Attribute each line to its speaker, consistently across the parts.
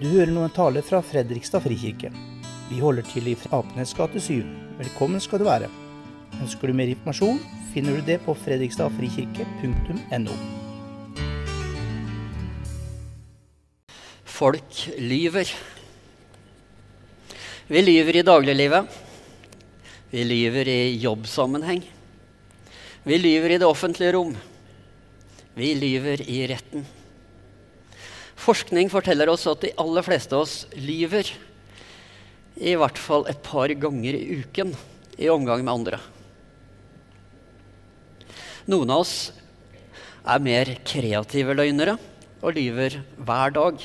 Speaker 1: Du hører nå en tale fra Fredrikstad frikirke. Vi holder til i Apenes gate 7. Velkommen skal du være. Ønsker du mer informasjon, finner du det på fredrikstadfrikirke.no.
Speaker 2: Folk lyver. Vi lyver i dagliglivet. Vi lyver i jobbsammenheng. Vi lyver i det offentlige rom. Vi lyver i retten. Forskning forteller oss at de aller fleste av oss lyver i hvert fall et par ganger i uken i omgang med andre. Noen av oss er mer kreative løgnere og lyver hver dag.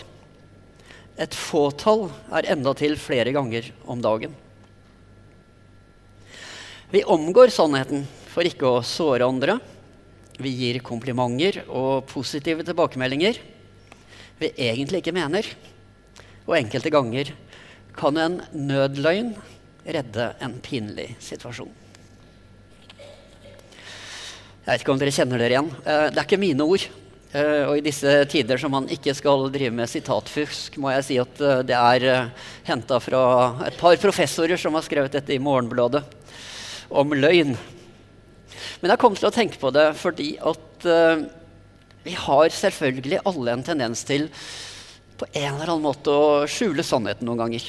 Speaker 2: Et fåtall er endatil flere ganger om dagen. Vi omgår sannheten for ikke å såre andre. Vi gir komplimenter og positive tilbakemeldinger vi egentlig ikke mener. Og enkelte ganger kan en nødløgn redde en pinlig situasjon. Jeg vet ikke om dere kjenner dere igjen. Eh, det er ikke mine ord. Eh, og i disse tider som man ikke skal drive med sitatfusk, må jeg si at eh, det er henta fra et par professorer som har skrevet dette i Morgenbladet om løgn. Men jeg kom til å tenke på det fordi at vi har selvfølgelig alle en tendens til på en eller annen måte å skjule sannheten noen ganger.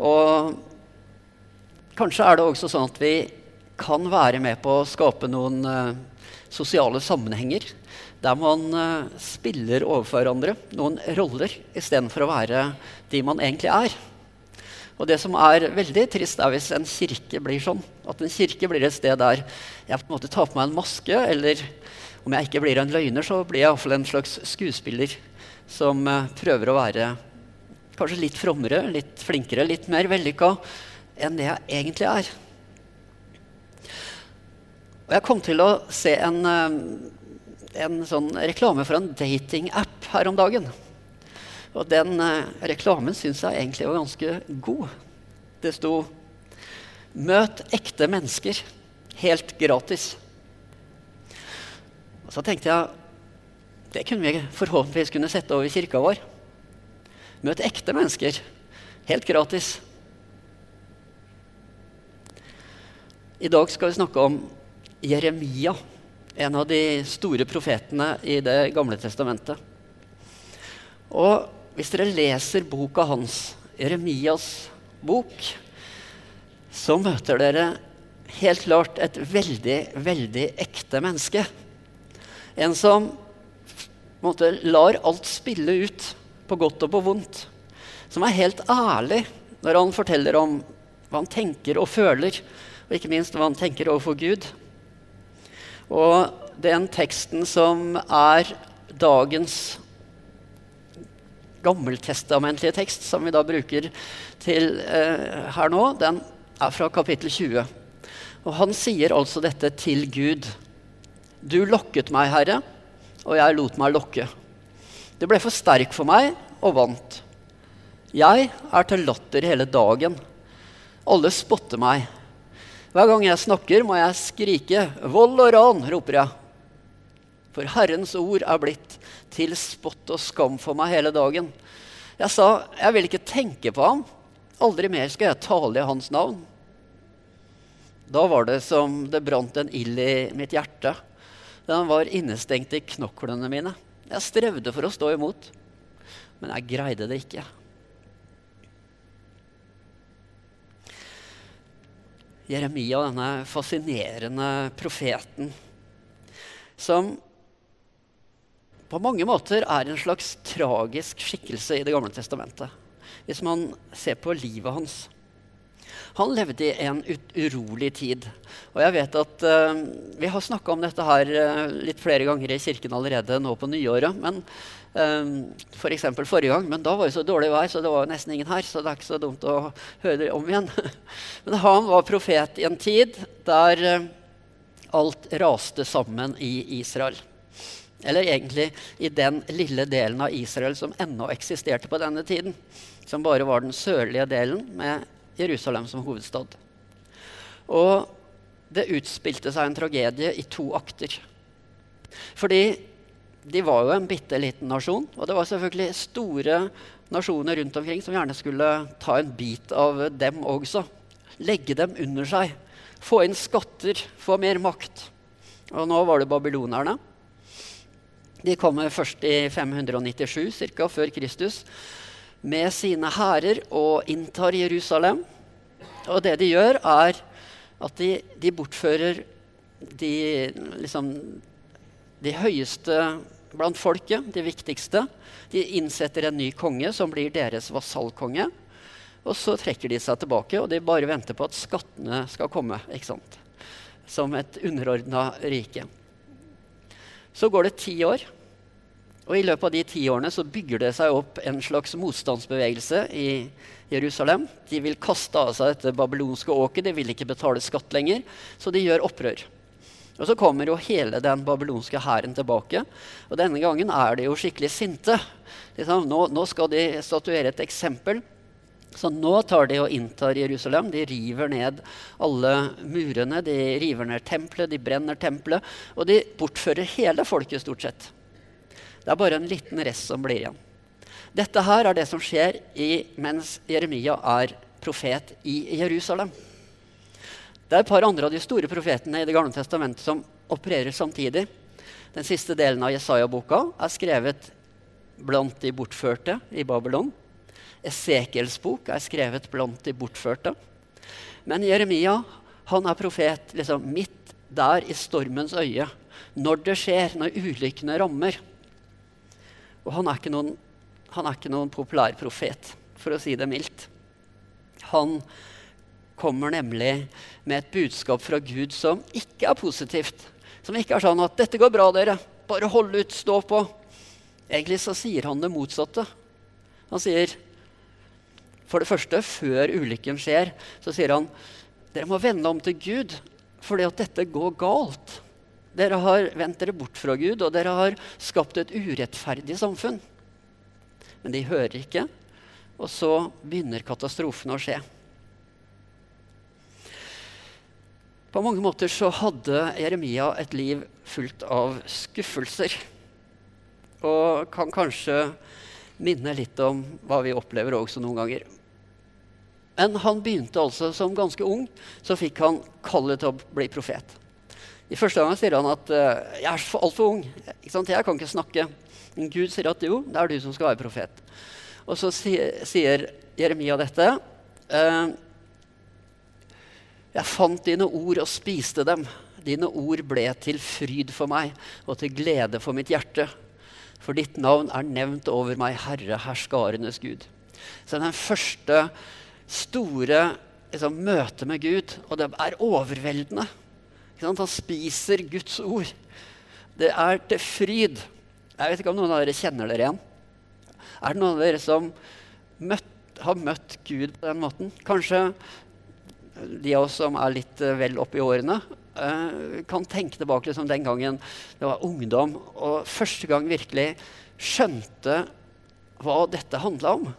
Speaker 2: Og kanskje er det også sånn at vi kan være med på å skape noen uh, sosiale sammenhenger der man uh, spiller overfor hverandre noen roller istedenfor å være de man egentlig er. Og det som er veldig trist, er hvis en kirke blir sånn. At en kirke blir et sted der jeg på en måte tar på meg en maske, eller om jeg ikke blir en løgner, så blir jeg iallfall en slags skuespiller som uh, prøver å være kanskje litt frommere, litt flinkere, litt mer vellykka enn det jeg egentlig er. Og jeg kom til å se en, uh, en sånn reklame for en datingapp her om dagen. Og den uh, reklamen syns jeg egentlig var ganske god. Det sto 'Møt ekte mennesker helt gratis'. Og så tenkte jeg det kunne vi forhåpentligvis kunne sette over i kirka vår. Møte ekte mennesker. Helt gratis. I dag skal vi snakke om Jeremia, en av de store profetene i Det gamle testamentet. Og hvis dere leser boka hans, Jeremias bok, så møter dere helt klart et veldig, veldig ekte menneske. En som måte, lar alt spille ut, på godt og på vondt. Som er helt ærlig når han forteller om hva han tenker og føler, og ikke minst hva han tenker overfor Gud. Og den teksten som er dagens gammeltestamentlige tekst, som vi da bruker til eh, her nå, den er fra kapittel 20. Og han sier altså dette til Gud. Du lokket meg, Herre, og jeg lot meg lokke. Det ble for sterk for meg og vant. Jeg er til latter hele dagen. Alle spotter meg. Hver gang jeg snakker, må jeg skrike 'vold og ran', roper jeg. For Herrens ord er blitt til spott og skam for meg hele dagen. Jeg sa, 'Jeg vil ikke tenke på ham. Aldri mer skal jeg tale i hans navn.' Da var det som det brant en ild i mitt hjerte. Den var innestengt i knoklene mine. Jeg strevde for å stå imot, men jeg greide det ikke. Jeremia, denne fascinerende profeten, som på mange måter er en slags tragisk skikkelse i Det gamle testamentet. Hvis man ser på livet hans. Han levde i en urolig tid. Og jeg vet at uh, Vi har snakka om dette her uh, litt flere ganger i kirken allerede nå på nyåret. men uh, F.eks. For forrige gang, men da var det så dårlig vær, så det var nesten ingen her. Så det er ikke så dumt å høre det om igjen. men han var profet i en tid der alt raste sammen i Israel. Eller egentlig i den lille delen av Israel som ennå eksisterte på denne tiden. Som bare var den sørlige delen med Jerusalem som hovedstad. Og det utspilte seg en tragedie i to akter. Fordi de var jo en bitte liten nasjon. Og det var selvfølgelig store nasjoner rundt omkring som gjerne skulle ta en bit av dem også. Legge dem under seg. Få inn skatter, få mer makt. Og nå var det babylonerne. De kommer først i 597 ca. før Kristus med sine hærer og inntar Jerusalem. Og det de gjør, er at de, de bortfører de, liksom, de høyeste blant folket, de viktigste. De innsetter en ny konge som blir deres vasallkonge. Og så trekker de seg tilbake, og de bare venter på at skattene skal komme. ikke sant? Som et underordna rike. Så går det ti år. Og I løpet av de ti årene så bygger det seg opp en slags motstandsbevegelse i Jerusalem. De vil kaste av seg dette babylonske åket, de vil ikke betale skatt lenger. Så de gjør opprør. Og Så kommer jo hele den babylonske hæren tilbake. Og denne gangen er de jo skikkelig sinte. Nå, nå skal de statuere et eksempel. Så nå tar de og inntar Jerusalem. De river ned alle murene, de river ned tempelet, de brenner tempelet. Og de bortfører hele folket, stort sett. Det er bare en liten rest som blir igjen. Dette her er det som skjer i, mens Jeremia er profet i Jerusalem. Det er et par andre av de store profetene i Det gamle testamentet som opererer samtidig. Den siste delen av Jesaja-boka er skrevet blant de bortførte i Babylon. Esekiels bok er skrevet blant de bortførte. Men Jeremia han er profet liksom, midt der i stormens øye. Når det skjer, når ulykkene rammer. Og han er ikke noen, han er ikke noen populær profet, for å si det mildt. Han kommer nemlig med et budskap fra Gud som ikke er positivt. Som ikke er sånn at 'Dette går bra, dere. Bare hold ut. Stå på.' Egentlig så sier han det motsatte. Han sier For det første, før ulykken skjer, så sier han dere må vende om til Gud, fordi at dette går galt. Dere har vendt dere bort fra Gud, og dere har skapt et urettferdig samfunn. Men de hører ikke, og så begynner katastrofen å skje. På mange måter så hadde Jeremia et liv fullt av skuffelser. Og kan kanskje minne litt om hva vi opplever også noen ganger. Men han begynte altså som ganske ung. Så fikk han kallet til å bli profet. I første gang sier han at uh, 'jeg er altfor ung. Jeg kan ikke snakke'. Men Gud sier at jo, det er du som skal være profet. Og så sier, Jeremia dette. Uh, jeg fant dine ord og spiste dem. Dine ord ble til fryd for meg og til glede for mitt hjerte. For ditt navn er nevnt over meg, Herre, herskarenes Gud. Så den første store liksom, møtet med Gud, og det er overveldende. Han spiser Guds ord. Det er til fryd. Jeg vet ikke om noen av dere kjenner dere igjen. Er det noen av dere som møtt, har møtt Gud på den måten? Kanskje de av oss som er litt uh, vel oppe i årene, uh, kan tenke tilbake liksom, den gangen det var ungdom, og første gang virkelig skjønte hva dette handla om.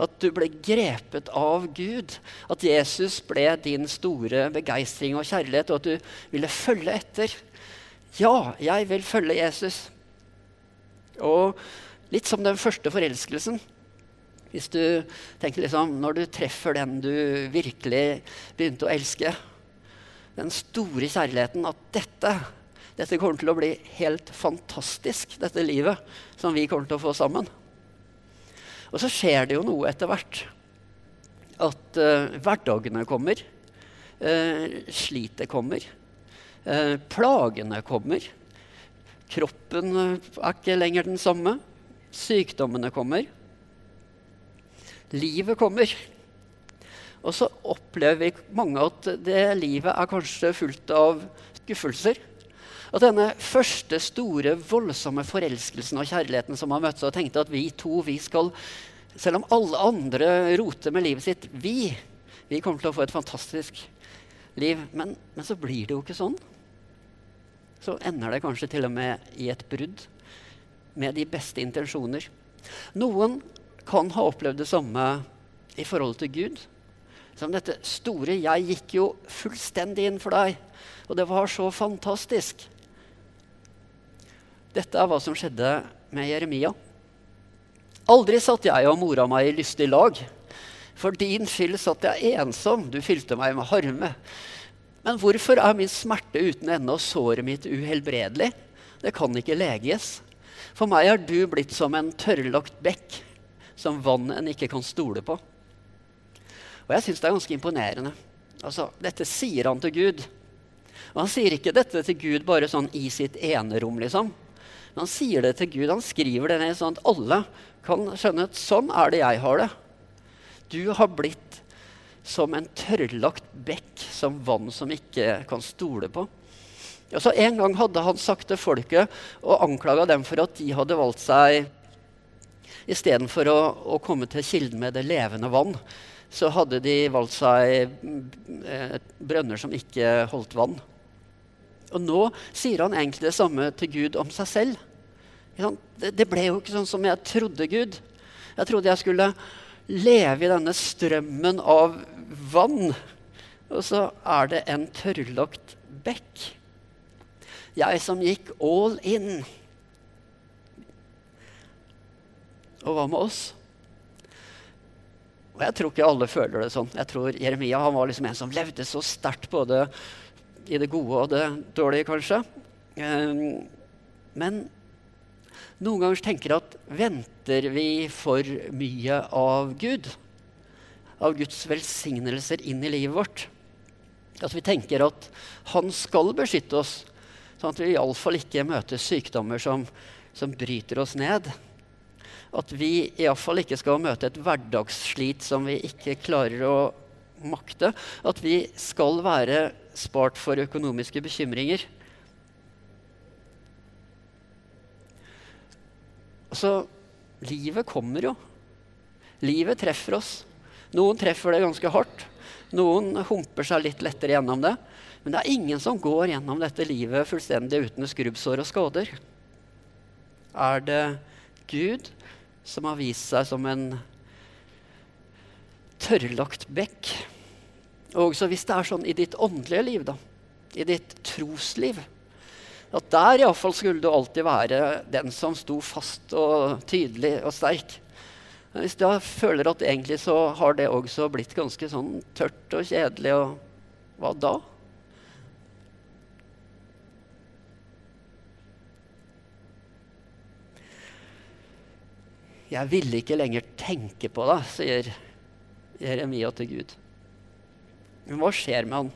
Speaker 2: At du ble grepet av Gud. At Jesus ble din store begeistring og kjærlighet, og at du ville følge etter. Ja, jeg vil følge Jesus. Og litt som den første forelskelsen. Hvis du tenker liksom, Når du treffer den du virkelig begynte å elske, den store kjærligheten At dette, dette kommer til å bli helt fantastisk, dette livet som vi kommer til å få sammen. Og så skjer det jo noe etter hvert. At uh, hverdagene kommer. Uh, slitet kommer. Uh, plagene kommer. Kroppen er ikke lenger den samme. Sykdommene kommer. Livet kommer. Og så opplever vi mange at det livet er kanskje fullt av skuffelser. At denne første store, voldsomme forelskelsen og kjærligheten som har møtt seg og tenkte at vi to, vi skal Selv om alle andre roter med livet sitt, vi, vi kommer til å få et fantastisk liv. Men, men så blir det jo ikke sånn. Så ender det kanskje til og med i et brudd med de beste intensjoner. Noen kan ha opplevd det samme i forhold til Gud. Som dette store 'jeg gikk jo fullstendig inn for deg', og det var så fantastisk. Dette er hva som skjedde med Jeremia. Aldri satt jeg og mora meg i lystig lag. For din skyld satt jeg ensom, du fylte meg med harme. Men hvorfor er min smerte uten ende og såret mitt uhelbredelig? Det kan ikke leges. For meg er du blitt som en tørrlagt bekk, som vann en ikke kan stole på. Og jeg syns det er ganske imponerende. Altså, dette sier han til Gud. Og han sier ikke dette til Gud bare sånn i sitt enerom, liksom. Men han sier det til Gud. Han skriver det ned sånn at alle kan skjønne at sånn er det jeg har det. Du har blitt som en tørrlagt bekk, som vann som ikke kan stole på. Altså, en gang hadde han sagt til folket og anklaga dem for at de hadde valgt seg Istedenfor å, å komme til kilden med det levende vann, så hadde de valgt seg eh, brønner som ikke holdt vann. Og nå sier han egentlig det samme til Gud om seg selv. Det ble jo ikke sånn som jeg trodde Gud. Jeg trodde jeg skulle leve i denne strømmen av vann. Og så er det en tørrlagt bekk. Jeg som gikk all in. Og hva med oss? Og Jeg tror ikke alle føler det sånn. Jeg tror Jeremia var liksom en som levde så sterkt både i det gode og det dårlige, kanskje. Ehm, men noen ganger tenker jeg at venter vi for mye av Gud? Av Guds velsignelser inn i livet vårt? At vi tenker at han skal beskytte oss, sånn at vi iallfall ikke møter sykdommer som, som bryter oss ned. At vi iallfall ikke skal møte et hverdagsslit som vi ikke klarer å makte. At vi skal være spart for økonomiske bekymringer. Altså, livet kommer jo. Livet treffer oss. Noen treffer det ganske hardt. Noen humper seg litt lettere gjennom det. Men det er ingen som går gjennom dette livet fullstendig uten skrubbsår og skader. Er det Gud som har vist seg som en tørrlagt bekk. Og også hvis det er sånn i ditt åndelige liv, da, i ditt trosliv, at der iallfall skulle du alltid være den som sto fast og tydelig og sterk. Hvis du føler at egentlig så har det også blitt ganske sånn tørt og kjedelig, og hva da? Jeg ville ikke lenger tenke på det, sier Jeremia til Gud. Men hva skjer med han?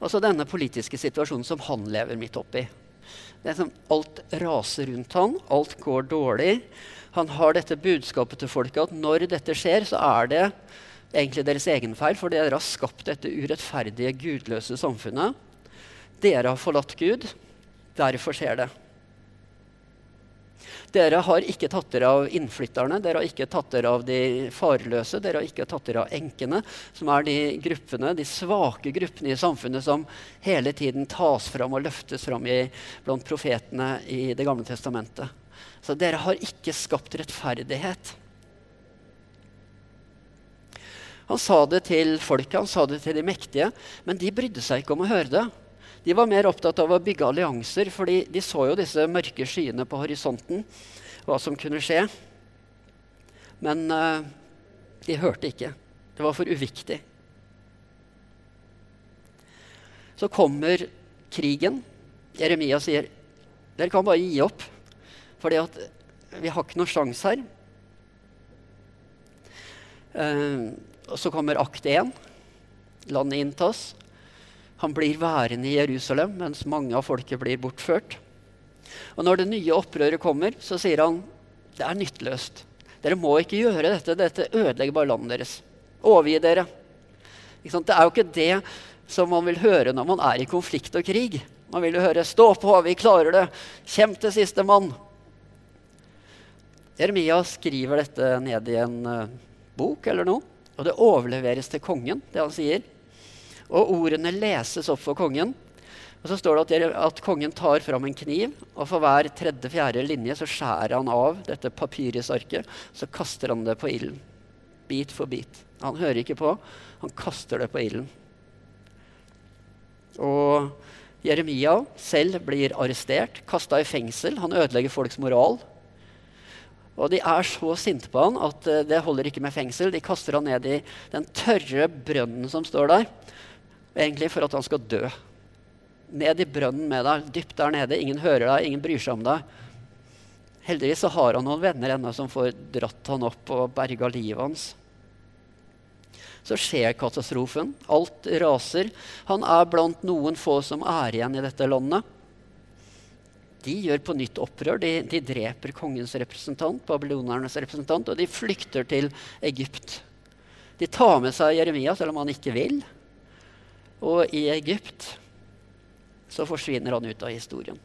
Speaker 2: Også denne politiske situasjonen som han lever midt oppi. Det er som alt raser rundt han, alt går dårlig. Han har dette budskapet til folket at når dette skjer, så er det egentlig deres egen feil, for dere har skapt dette urettferdige, gudløse samfunnet. Dere har forlatt Gud. Derfor skjer det. Dere har ikke tatt dere av innflytterne, dere har ikke tatt dere av de farløse, dere har ikke tatt dere av enkene, som er de gruppene, de svake gruppene i samfunnet som hele tiden tas fram og løftes fram i, blant profetene i Det gamle testamentet. Så dere har ikke skapt rettferdighet. Han sa det til folket, han sa det til de mektige, men de brydde seg ikke om å høre det. De var mer opptatt av å bygge allianser, fordi de så jo disse mørke skyene på horisonten, hva som kunne skje. Men uh, de hørte ikke. Det var for uviktig. Så kommer krigen. Jeremia sier dere kan bare gi opp, at vi har ikke noe sjanse her. Uh, og så kommer akt 1. Landet inntas. Han blir værende i Jerusalem mens mange av folket blir bortført. Og når det nye opprøret kommer, så sier han det er nytteløst. Dere må ikke gjøre dette. Dette ødelegger bare landet deres. Overgi dere. Det er jo ikke det som man vil høre når man er i konflikt og krig. Man vil jo høre 'stå på, vi klarer det', 'kjemp til siste mann'. Jeremia skriver dette ned i en uh, bok eller noe, og det overleveres til kongen, det han sier. Og ordene leses opp for kongen. Og så står det at, at kongen tar fram en kniv, og for hver tredje-fjerde linje så skjærer han av dette papyrisarket, Så kaster han det på ilden. Bit for bit. Han hører ikke på. Han kaster det på ilden. Og Jeremia selv blir arrestert, kasta i fengsel. Han ødelegger folks moral. Og de er så sinte på han at eh, det holder ikke med fengsel. De kaster han ned i den tørre brønnen som står der, egentlig for at han skal dø. Ned i brønnen med deg, dypt der nede. Ingen hører deg, ingen bryr seg om deg. Heldigvis så har han noen venner ennå som får dratt han opp og berga livet hans. Så skjer katastrofen. Alt raser. Han er blant noen få som er igjen i dette landet. De gjør på nytt opprør. De, de dreper kongens representant, babylonernes representant, og de flykter til Egypt. De tar med seg Jeremia, selv om han ikke vil. Og i Egypt så forsvinner han ut av historien.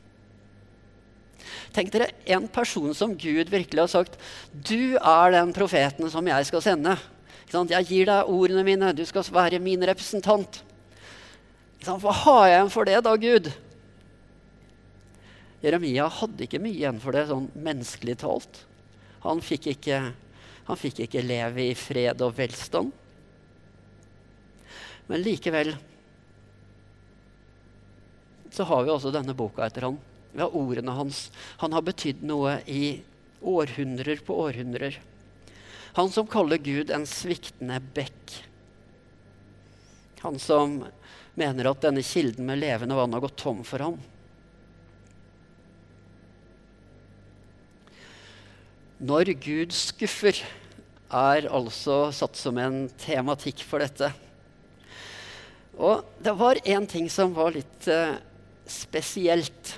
Speaker 2: Tenk dere en person som Gud virkelig har sagt Du er den profeten som jeg skal sende. Jeg gir deg ordene mine. Du skal være min representant. Hva har jeg igjen for det, da, Gud? Jeremia hadde ikke mye igjen for det, sånn menneskelig talt. Han fikk ikke, han fikk ikke leve i fred og velstand. Men likevel så har vi også denne boka etter han. Vi har ordene hans. Han har betydd noe i århundrer på århundrer. Han som kaller Gud en sviktende bekk. Han som mener at denne kilden med levende vann har gått tom for ham. Når Gud skuffer, er altså satt som en tematikk for dette. Og det var én ting som var litt uh, spesielt.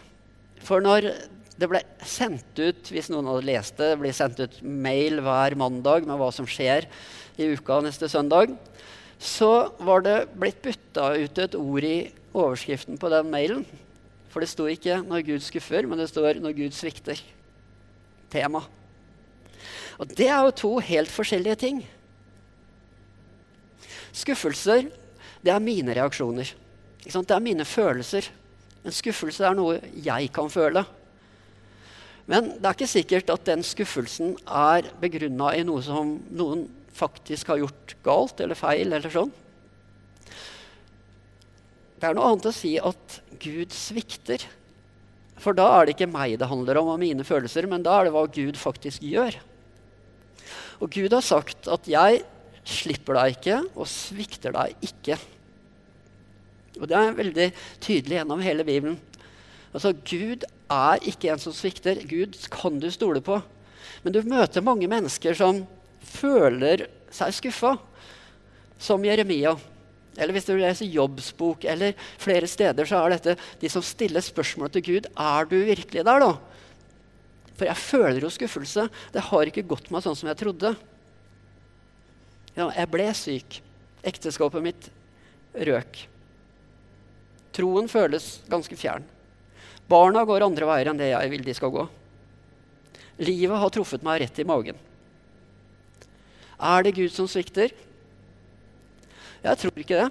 Speaker 2: For når det ble sendt ut, hvis noen hadde lest det, det ble sendt ut mail hver mandag med hva som skjer i uka neste søndag, så var det blitt bytta ut et ord i overskriften på den mailen. For det sto ikke 'når Gud skuffer', men det står 'når Gud svikter'. Tema. Og det er jo to helt forskjellige ting. Skuffelser, det er mine reaksjoner. Det er mine følelser. En skuffelse er noe jeg kan føle. Men det er ikke sikkert at den skuffelsen er begrunna i noe som noen faktisk har gjort galt eller feil. eller sånn. Det er noe annet å si at Gud svikter. For da er det ikke meg det handler om, og mine følelser, men da er det hva Gud faktisk gjør. Og Gud har sagt at 'jeg slipper deg ikke og svikter deg ikke'. Og Det er veldig tydelig gjennom hele Bibelen. Altså, Gud er ikke en som svikter. Gud kan du stole på. Men du møter mange mennesker som føler seg skuffa, som Jeremia. Eller hvis du leser Jobbs bok, eller flere steder, så er dette de som stiller spørsmål til Gud. Er du virkelig der, da? For jeg føler jo skuffelse. Det har ikke gått meg sånn som jeg trodde. Ja, jeg ble syk. Ekteskapet mitt røk. Troen føles ganske fjern. Barna går andre veier enn det jeg vil de skal gå. Livet har truffet meg rett i magen. Er det Gud som svikter? Jeg tror ikke det.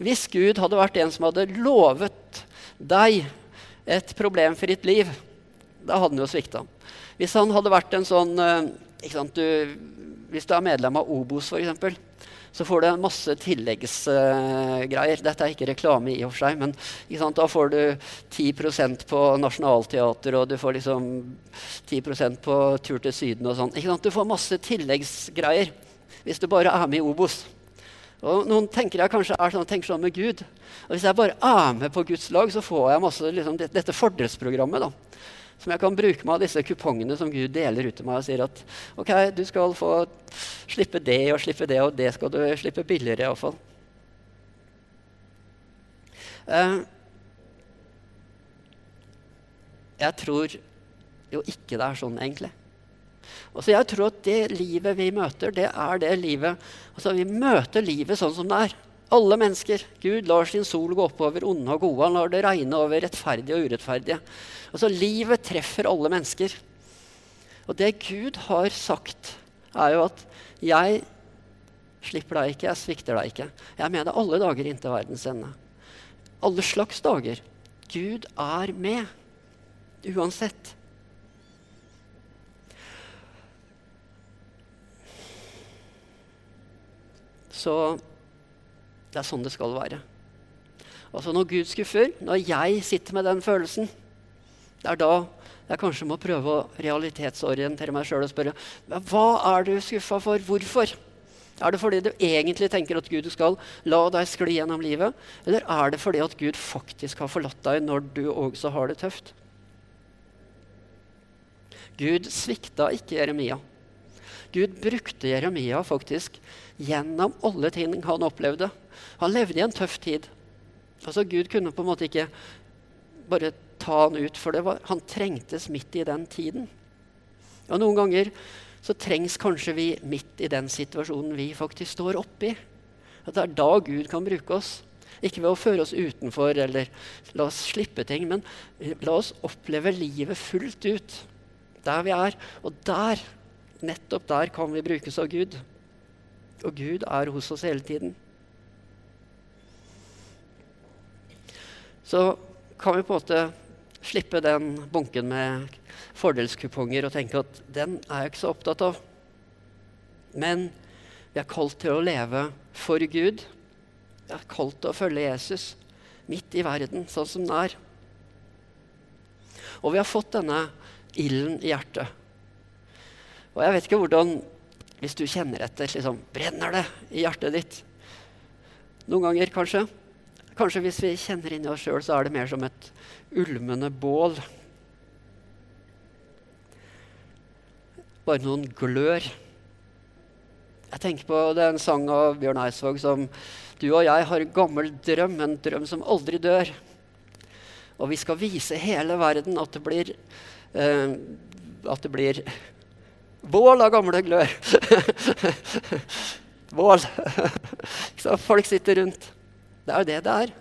Speaker 2: Hvis Gud hadde vært en som hadde lovet deg et problemfritt liv, da hadde han jo svikta. Hvis han hadde vært en sånn sant, du, Hvis du er medlem av Obos, f.eks så får du masse tilleggsgreier. Uh, Dette er ikke reklame i og for seg, men da får du 10% på Nationaltheatret, og du får liksom 10% på tur til Syden og sånn. Du får masse tilleggsgreier hvis du bare er med i Obos. Og Noen tenker jeg kanskje er sånn, tenker sånn med Gud. Og Hvis jeg bare er med på Guds lag, så får jeg masse, liksom, dette fordelsprogrammet. da som jeg kan bruke meg av disse kupongene som Gud deler ut til meg og sier at ok, du skal få slippe det og slippe det, og det skal du slippe billigere iallfall. Uh, jeg tror jo ikke det er sånn, egentlig. Og så jeg tror at det livet vi møter, det er det livet altså, Vi møter livet sånn som det er. Alle mennesker. Gud lar sin sol gå opp over onde og gode. Han lar det regne over rettferdige og urettferdige. Altså, Livet treffer alle mennesker. Og det Gud har sagt, er jo at 'jeg slipper deg ikke, jeg svikter deg ikke'. Jeg er med deg alle dager inntil verdens ende. Alle slags dager. Gud er med. Uansett. Så det er sånn det skal være. Altså Når Gud skuffer, når jeg sitter med den følelsen, det er da jeg kanskje må prøve å realitetsorientere meg sjøl og spørre hva er du skuffa for? Hvorfor? Er det fordi du egentlig tenker at Gud skal la deg skli gjennom livet? Eller er det fordi at Gud faktisk har forlatt deg når du også har det tøft? Gud svikta ikke Jeremia. Gud brukte Jeremia faktisk gjennom alle ting han opplevde. Han levde i en tøff tid. Altså Gud kunne på en måte ikke bare ta han ut, for var, han trengtes midt i den tiden. Og Noen ganger så trengs kanskje vi midt i den situasjonen vi faktisk står oppi. At det er da Gud kan bruke oss. Ikke ved å føre oss utenfor eller la oss slippe ting, men la oss oppleve livet fullt ut der vi er. Og der, nettopp der, kan vi brukes av Gud. Og Gud er hos oss hele tiden. Så kan vi på en måte slippe den bunken med fordelskuponger og tenke at den er jeg ikke så opptatt av. Men vi er kalt til å leve for Gud. Vi er kalt til å følge Jesus midt i verden, sånn som den er. Og vi har fått denne ilden i hjertet. Og jeg vet ikke hvordan Hvis du kjenner etter, liksom, brenner det i hjertet ditt? Noen ganger, kanskje. Kanskje hvis vi kjenner inni oss sjøl, så er det mer som et ulmende bål. Bare noen glør. Jeg tenker på det er en sang av Bjørn Eidsvåg som Du og jeg har en gammel drøm, en drøm som aldri dør. Og vi skal vise hele verden at det blir eh, at det blir bål av gamle glør. bål. Så folk sitter rundt. Det er det det er.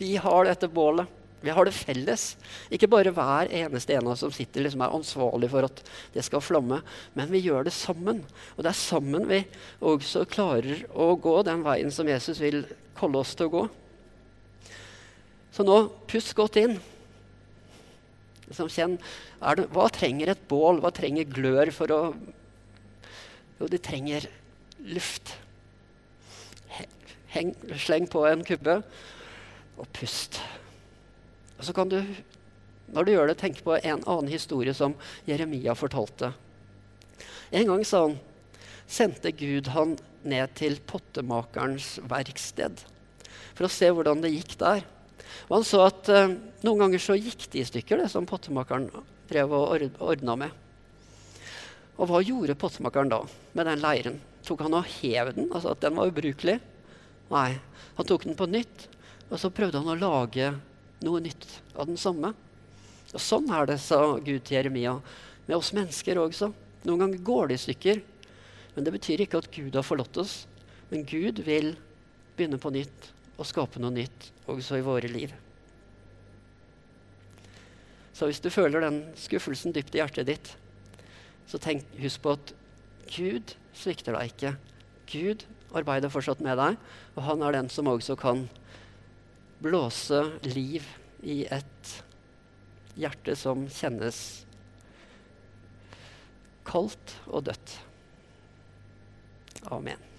Speaker 2: Vi har dette bålet. Vi har det felles. Ikke bare hver eneste en av oss som sitter liksom er ansvarlig for at det skal flamme, men vi gjør det sammen. Og det er sammen vi også klarer å gå den veien som Jesus vil kalle oss til å gå. Så nå, pust godt inn. Liksom kjenn, det, Hva trenger et bål? Hva trenger glør for å Jo, det trenger luft. Heng, sleng på en kubbe og pust. Og så kan du, når du gjør det, tenke på en annen historie som Jeremia fortalte. En gang sa han, sendte Gud han ned til pottemakerens verksted for å se hvordan det gikk der. Og han så at uh, noen ganger så gikk de i stykker, det som pottemakeren drev og ordna med. Og hva gjorde pottemakeren da med den leiren? Tok han og hev den, altså at den var ubrukelig? Nei, han tok den på nytt, og så prøvde han å lage noe nytt av den samme. Og Sånn er det, sa Gud til Jeremia, med oss mennesker også. Noen ganger går det i stykker, men det betyr ikke at Gud har forlatt oss. Men Gud vil begynne på nytt og skape noe nytt også i våre liv. Så hvis du føler den skuffelsen dypt i hjertet ditt, så tenk, husk på at Gud svikter deg ikke. Gud arbeider fortsatt med deg, og han er den som også kan blåse liv i et hjerte som kjennes kaldt og dødt. Amen.